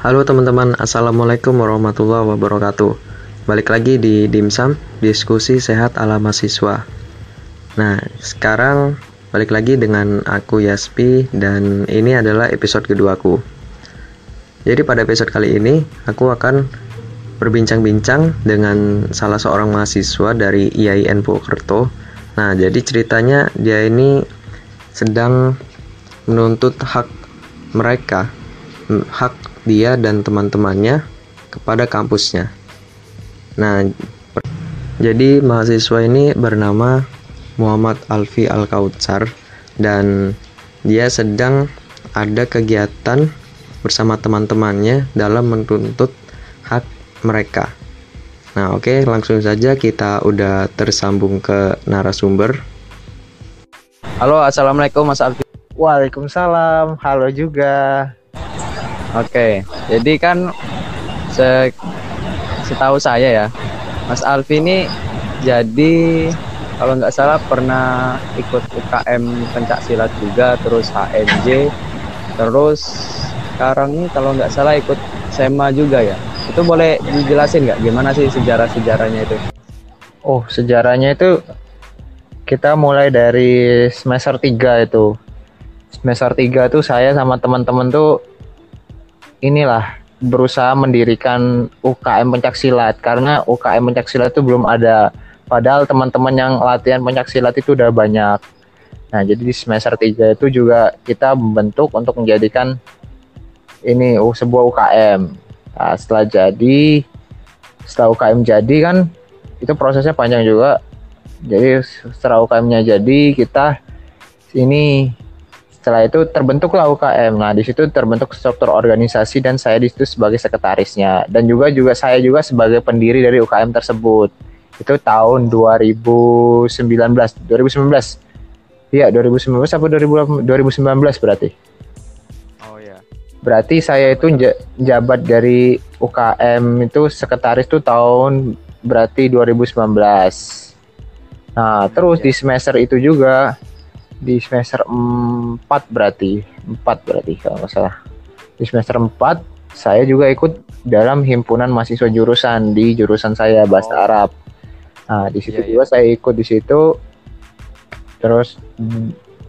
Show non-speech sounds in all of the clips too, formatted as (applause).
Halo teman-teman, Assalamualaikum warahmatullahi wabarakatuh. Balik lagi di Dimsum, diskusi sehat ala mahasiswa. Nah, sekarang balik lagi dengan aku Yaspi Dan ini adalah episode keduaku. Jadi pada episode kali ini, aku akan berbincang-bincang dengan salah seorang mahasiswa dari IAIN Purwokerto. Nah, jadi ceritanya dia ini sedang menuntut hak mereka hak dia dan teman-temannya kepada kampusnya. Nah, jadi mahasiswa ini bernama Muhammad Alfi Al-Kautsar dan dia sedang ada kegiatan bersama teman-temannya dalam menuntut hak mereka. Nah, oke, okay, langsung saja kita udah tersambung ke narasumber. Halo, assalamualaikum Mas Alfi. Waalaikumsalam. Halo juga. Oke, jadi kan se setahu saya ya, Mas Alfi ini jadi kalau nggak salah pernah ikut UKM pencak silat juga, terus HNJ, terus sekarang ini kalau nggak salah ikut SEMA juga ya. Itu boleh dijelasin nggak gimana sih sejarah-sejarahnya itu? Oh, sejarahnya itu kita mulai dari semester 3 itu. Semester 3 tuh saya sama teman-teman tuh inilah berusaha mendirikan UKM pencaksilat. Karena UKM pencaksilat itu belum ada. Padahal teman-teman yang latihan pencaksilat itu udah banyak. Nah jadi di semester 3 itu juga kita membentuk untuk menjadikan ini sebuah UKM nah, setelah jadi setelah UKM jadi kan itu prosesnya panjang juga. Jadi setelah UKM-nya jadi kita ini setelah itu terbentuklah UKM. Nah, di situ terbentuk struktur organisasi dan saya di situ sebagai sekretarisnya dan juga juga saya juga sebagai pendiri dari UKM tersebut. Itu tahun 2019, 2019. Iya, 2019 apa 2019 berarti? Oh ya. Berarti saya itu jabat dari UKM itu sekretaris itu tahun berarti 2019. Nah, terus ya. di semester itu juga di semester 4 berarti. 4 berarti kalau nggak salah. Di semester 4 saya juga ikut dalam himpunan mahasiswa jurusan di jurusan saya bahasa oh. Arab. Nah di situ yeah, juga yeah. saya ikut di situ. Terus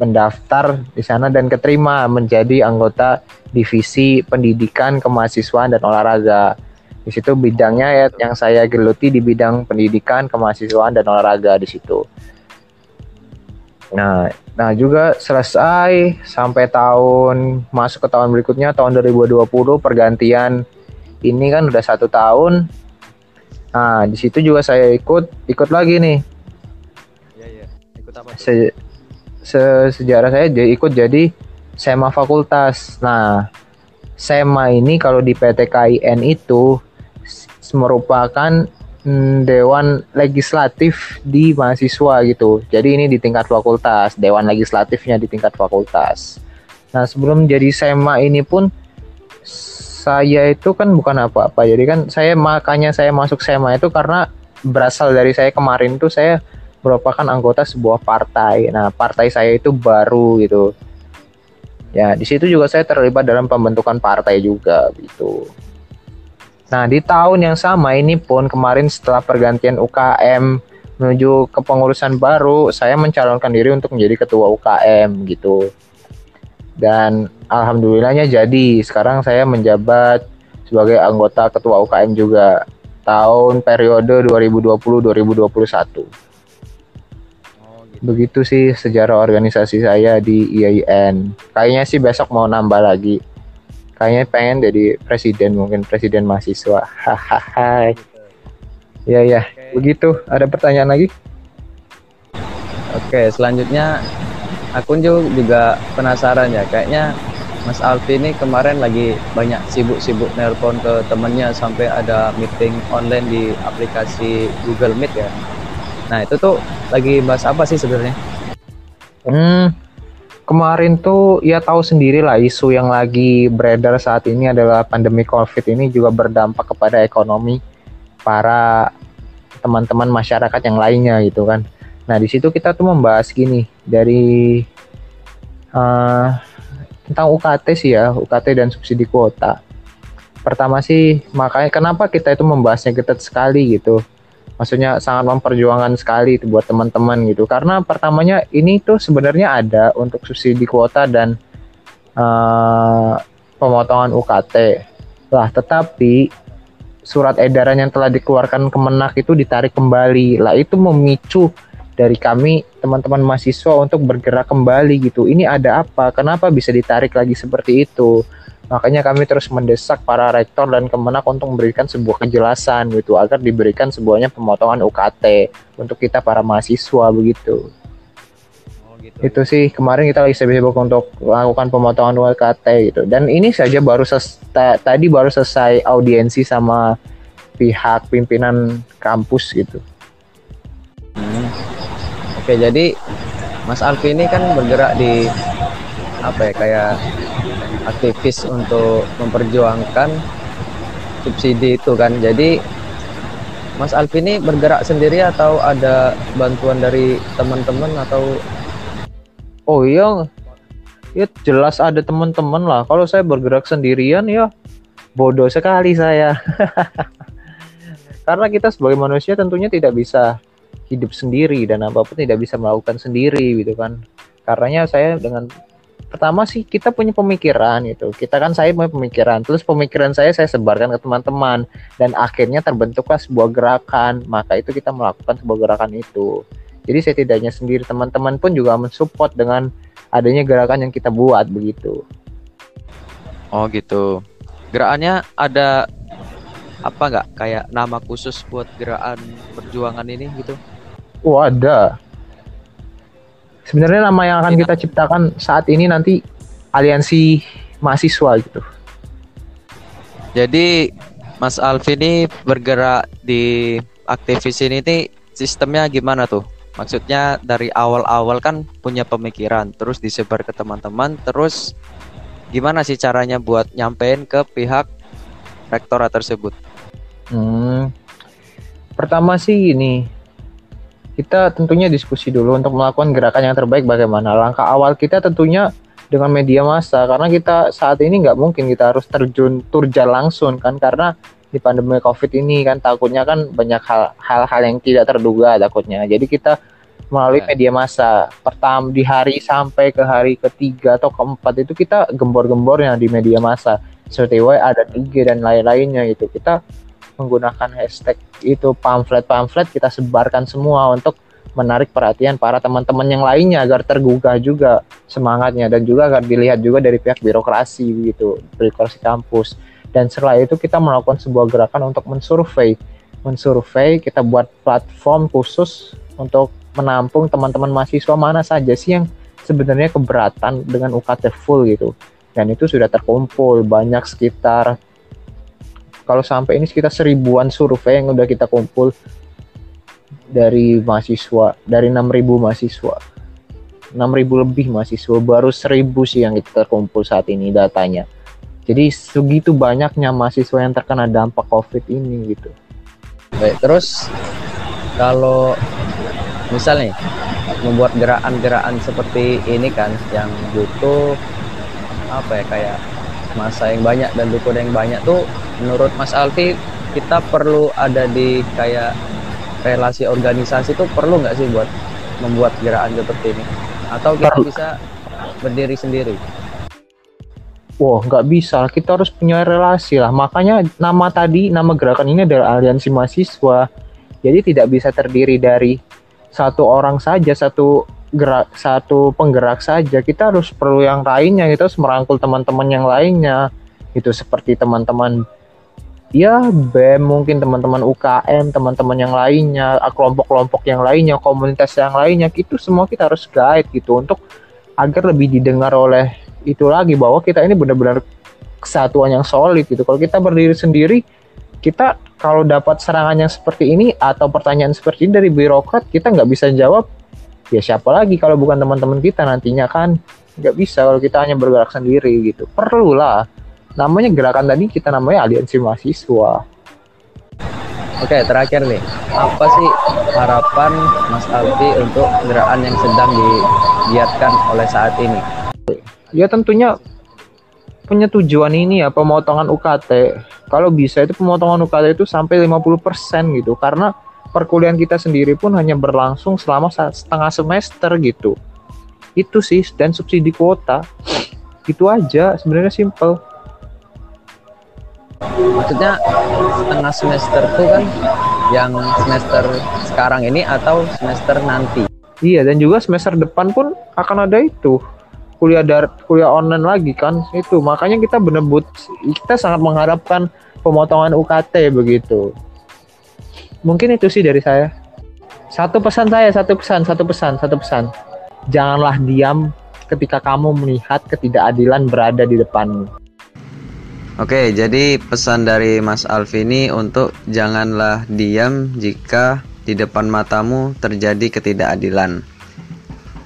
mendaftar di sana dan keterima menjadi anggota divisi pendidikan kemahasiswaan dan olahraga. Di situ bidangnya ya yang saya geluti di bidang pendidikan kemahasiswaan dan olahraga di situ Nah, nah juga selesai sampai tahun masuk ke tahun berikutnya tahun 2020 pergantian ini kan udah satu tahun. Nah, di situ juga saya ikut ikut lagi nih. Iya, iya. Ikut apa? Se, se sejarah saya jadi ikut jadi SEMA fakultas. Nah, SEMA ini kalau di PTKIN itu merupakan hmm, dewan legislatif di mahasiswa gitu. Jadi ini di tingkat fakultas, dewan legislatifnya di tingkat fakultas. Nah, sebelum jadi SEMA ini pun saya itu kan bukan apa-apa. Jadi kan saya makanya saya masuk SEMA itu karena berasal dari saya kemarin tuh saya merupakan anggota sebuah partai. Nah, partai saya itu baru gitu. Ya, di situ juga saya terlibat dalam pembentukan partai juga gitu. Nah, di tahun yang sama ini pun kemarin setelah pergantian UKM menuju kepengurusan baru, saya mencalonkan diri untuk menjadi ketua UKM gitu. Dan alhamdulillahnya jadi. Sekarang saya menjabat sebagai anggota ketua UKM juga tahun periode 2020-2021. Begitu sih sejarah organisasi saya di IAIN. Kayaknya sih besok mau nambah lagi kayaknya pengen jadi presiden mungkin presiden mahasiswa. Hahaha. Ya ya begitu. Ada pertanyaan lagi? Oke selanjutnya aku juga penasaran ya. Kayaknya Mas Alfi ini kemarin lagi banyak sibuk-sibuk nelpon ke temennya sampai ada meeting online di aplikasi Google Meet ya. Nah itu tuh lagi bahas apa sih sebenarnya? Hmm, kemarin tuh ya tahu sendiri lah isu yang lagi beredar saat ini adalah pandemi COVID ini juga berdampak kepada ekonomi para teman-teman masyarakat yang lainnya gitu kan. Nah di situ kita tuh membahas gini dari uh, tentang UKT sih ya UKT dan subsidi kuota. pertama sih makanya kenapa kita itu membahasnya ketat sekali gitu maksudnya sangat memperjuangkan sekali itu buat teman-teman gitu. Karena pertamanya ini tuh sebenarnya ada untuk subsidi kuota dan uh, pemotongan UKT lah tetapi surat edaran yang telah dikeluarkan Kemenak itu ditarik kembali. Lah itu memicu dari kami teman-teman mahasiswa untuk bergerak kembali gitu. Ini ada apa? Kenapa bisa ditarik lagi seperti itu Makanya kami terus mendesak para rektor dan kemenak untuk memberikan sebuah kejelasan gitu agar diberikan sebuahnya pemotongan UKT untuk kita para mahasiswa begitu. Oh, gitu. Itu sih kemarin kita lagi sibuk untuk melakukan pemotongan UKT gitu. Dan ini saja baru tadi baru selesai audiensi sama pihak pimpinan kampus gitu. Hmm. Oke, jadi Mas Alfi ini kan bergerak di apa ya kayak aktivis untuk memperjuangkan subsidi itu kan. Jadi Mas Alfi ini bergerak sendiri atau ada bantuan dari teman-teman atau Oh iya, ya jelas ada teman-teman lah. Kalau saya bergerak sendirian ya bodoh sekali saya. (laughs) Karena kita sebagai manusia tentunya tidak bisa hidup sendiri dan apa pun tidak bisa melakukan sendiri gitu kan. Karenanya saya dengan pertama sih kita punya pemikiran gitu. Kita kan saya punya pemikiran. Terus pemikiran saya saya sebarkan ke teman-teman. Dan akhirnya terbentuklah sebuah gerakan. Maka itu kita melakukan sebuah gerakan itu. Jadi saya tidak hanya sendiri teman-teman pun juga mensupport dengan adanya gerakan yang kita buat begitu. Oh gitu. Gerakannya ada apa nggak? Kayak nama khusus buat gerakan perjuangan ini gitu? Oh ada sebenarnya nama yang akan iya. kita ciptakan saat ini nanti aliansi mahasiswa gitu. Jadi Mas Alvin ini bergerak di aktivis ini nih sistemnya gimana tuh? Maksudnya dari awal-awal kan punya pemikiran, terus disebar ke teman-teman, terus gimana sih caranya buat nyampein ke pihak rektorat tersebut? Hmm, pertama sih ini kita tentunya diskusi dulu untuk melakukan gerakan yang terbaik bagaimana. Langkah awal kita tentunya dengan media massa karena kita saat ini nggak mungkin kita harus terjun turja langsung kan karena di pandemi covid ini kan takutnya kan banyak hal-hal yang tidak terduga takutnya jadi kita melalui ya. media massa pertama di hari sampai ke hari ketiga atau keempat itu kita gembor-gembornya di media massa seperti WA ada IG dan lain-lainnya itu kita menggunakan hashtag itu pamflet-pamflet kita sebarkan semua untuk menarik perhatian para teman-teman yang lainnya agar tergugah juga semangatnya dan juga agar dilihat juga dari pihak birokrasi gitu birokrasi kampus. Dan setelah itu kita melakukan sebuah gerakan untuk mensurvei mensurvei kita buat platform khusus untuk menampung teman-teman mahasiswa mana saja sih yang sebenarnya keberatan dengan UKT full gitu. Dan itu sudah terkumpul banyak sekitar kalau sampai ini sekitar seribuan survei yang udah kita kumpul dari mahasiswa dari 6000 mahasiswa. 6000 lebih mahasiswa baru 1000 sih yang kita terkumpul saat ini datanya. Jadi segitu banyaknya mahasiswa yang terkena dampak covid ini gitu. Baik terus kalau misalnya membuat gerakan-gerakan seperti ini kan yang butuh apa ya kayak masa yang banyak dan dukungan yang banyak tuh menurut Mas Alfi kita perlu ada di kayak relasi organisasi itu perlu nggak sih buat membuat gerakan seperti ini atau kita bisa berdiri sendiri Wah, nggak bisa. Kita harus punya relasi lah. Makanya nama tadi, nama gerakan ini adalah aliansi mahasiswa. Jadi tidak bisa terdiri dari satu orang saja, satu gerak, satu penggerak saja. Kita harus perlu yang lainnya. Kita harus merangkul teman-teman yang lainnya. Itu seperti teman-teman ya BEM mungkin teman-teman UKM teman-teman yang lainnya kelompok-kelompok yang lainnya komunitas yang lainnya itu semua kita harus guide gitu untuk agar lebih didengar oleh itu lagi bahwa kita ini benar-benar kesatuan yang solid gitu. Kalau kita berdiri sendiri kita kalau dapat serangan yang seperti ini atau pertanyaan seperti ini dari birokrat kita nggak bisa jawab ya siapa lagi kalau bukan teman-teman kita nantinya kan? Nggak bisa kalau kita hanya bergerak sendiri gitu. Perlulah namanya gerakan tadi kita namanya aliansi mahasiswa. Oke terakhir nih. Apa sih harapan Mas Alfi untuk gerakan yang sedang digiatkan oleh saat ini? Ya tentunya penyetujuan ini ya pemotongan UKT kalau bisa itu pemotongan UKT itu sampai 50% gitu. Karena perkuliahan kita sendiri pun hanya berlangsung selama setengah semester gitu. Itu sih dan subsidi kuota. Itu aja sebenarnya simple maksudnya setengah semester tuh kan yang semester sekarang ini atau semester nanti? Iya dan juga semester depan pun akan ada itu. Kuliah dar kuliah online lagi kan itu. Makanya kita bener-bener kita sangat mengharapkan pemotongan UKT begitu. Mungkin itu sih dari saya. Satu pesan saya satu pesan satu pesan satu pesan. Janganlah diam ketika kamu melihat ketidakadilan berada di depanmu Oke, jadi pesan dari Mas Alfi ini untuk janganlah diam jika di depan matamu terjadi ketidakadilan.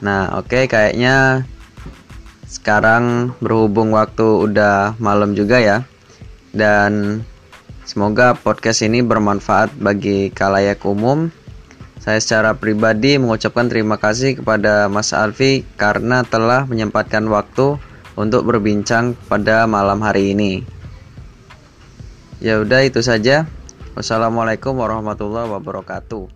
Nah, oke, kayaknya sekarang berhubung waktu udah malam juga ya. Dan semoga podcast ini bermanfaat bagi kalayak umum. Saya secara pribadi mengucapkan terima kasih kepada Mas Alfi karena telah menyempatkan waktu untuk berbincang pada malam hari ini. Ya udah itu saja. Wassalamualaikum warahmatullahi wabarakatuh.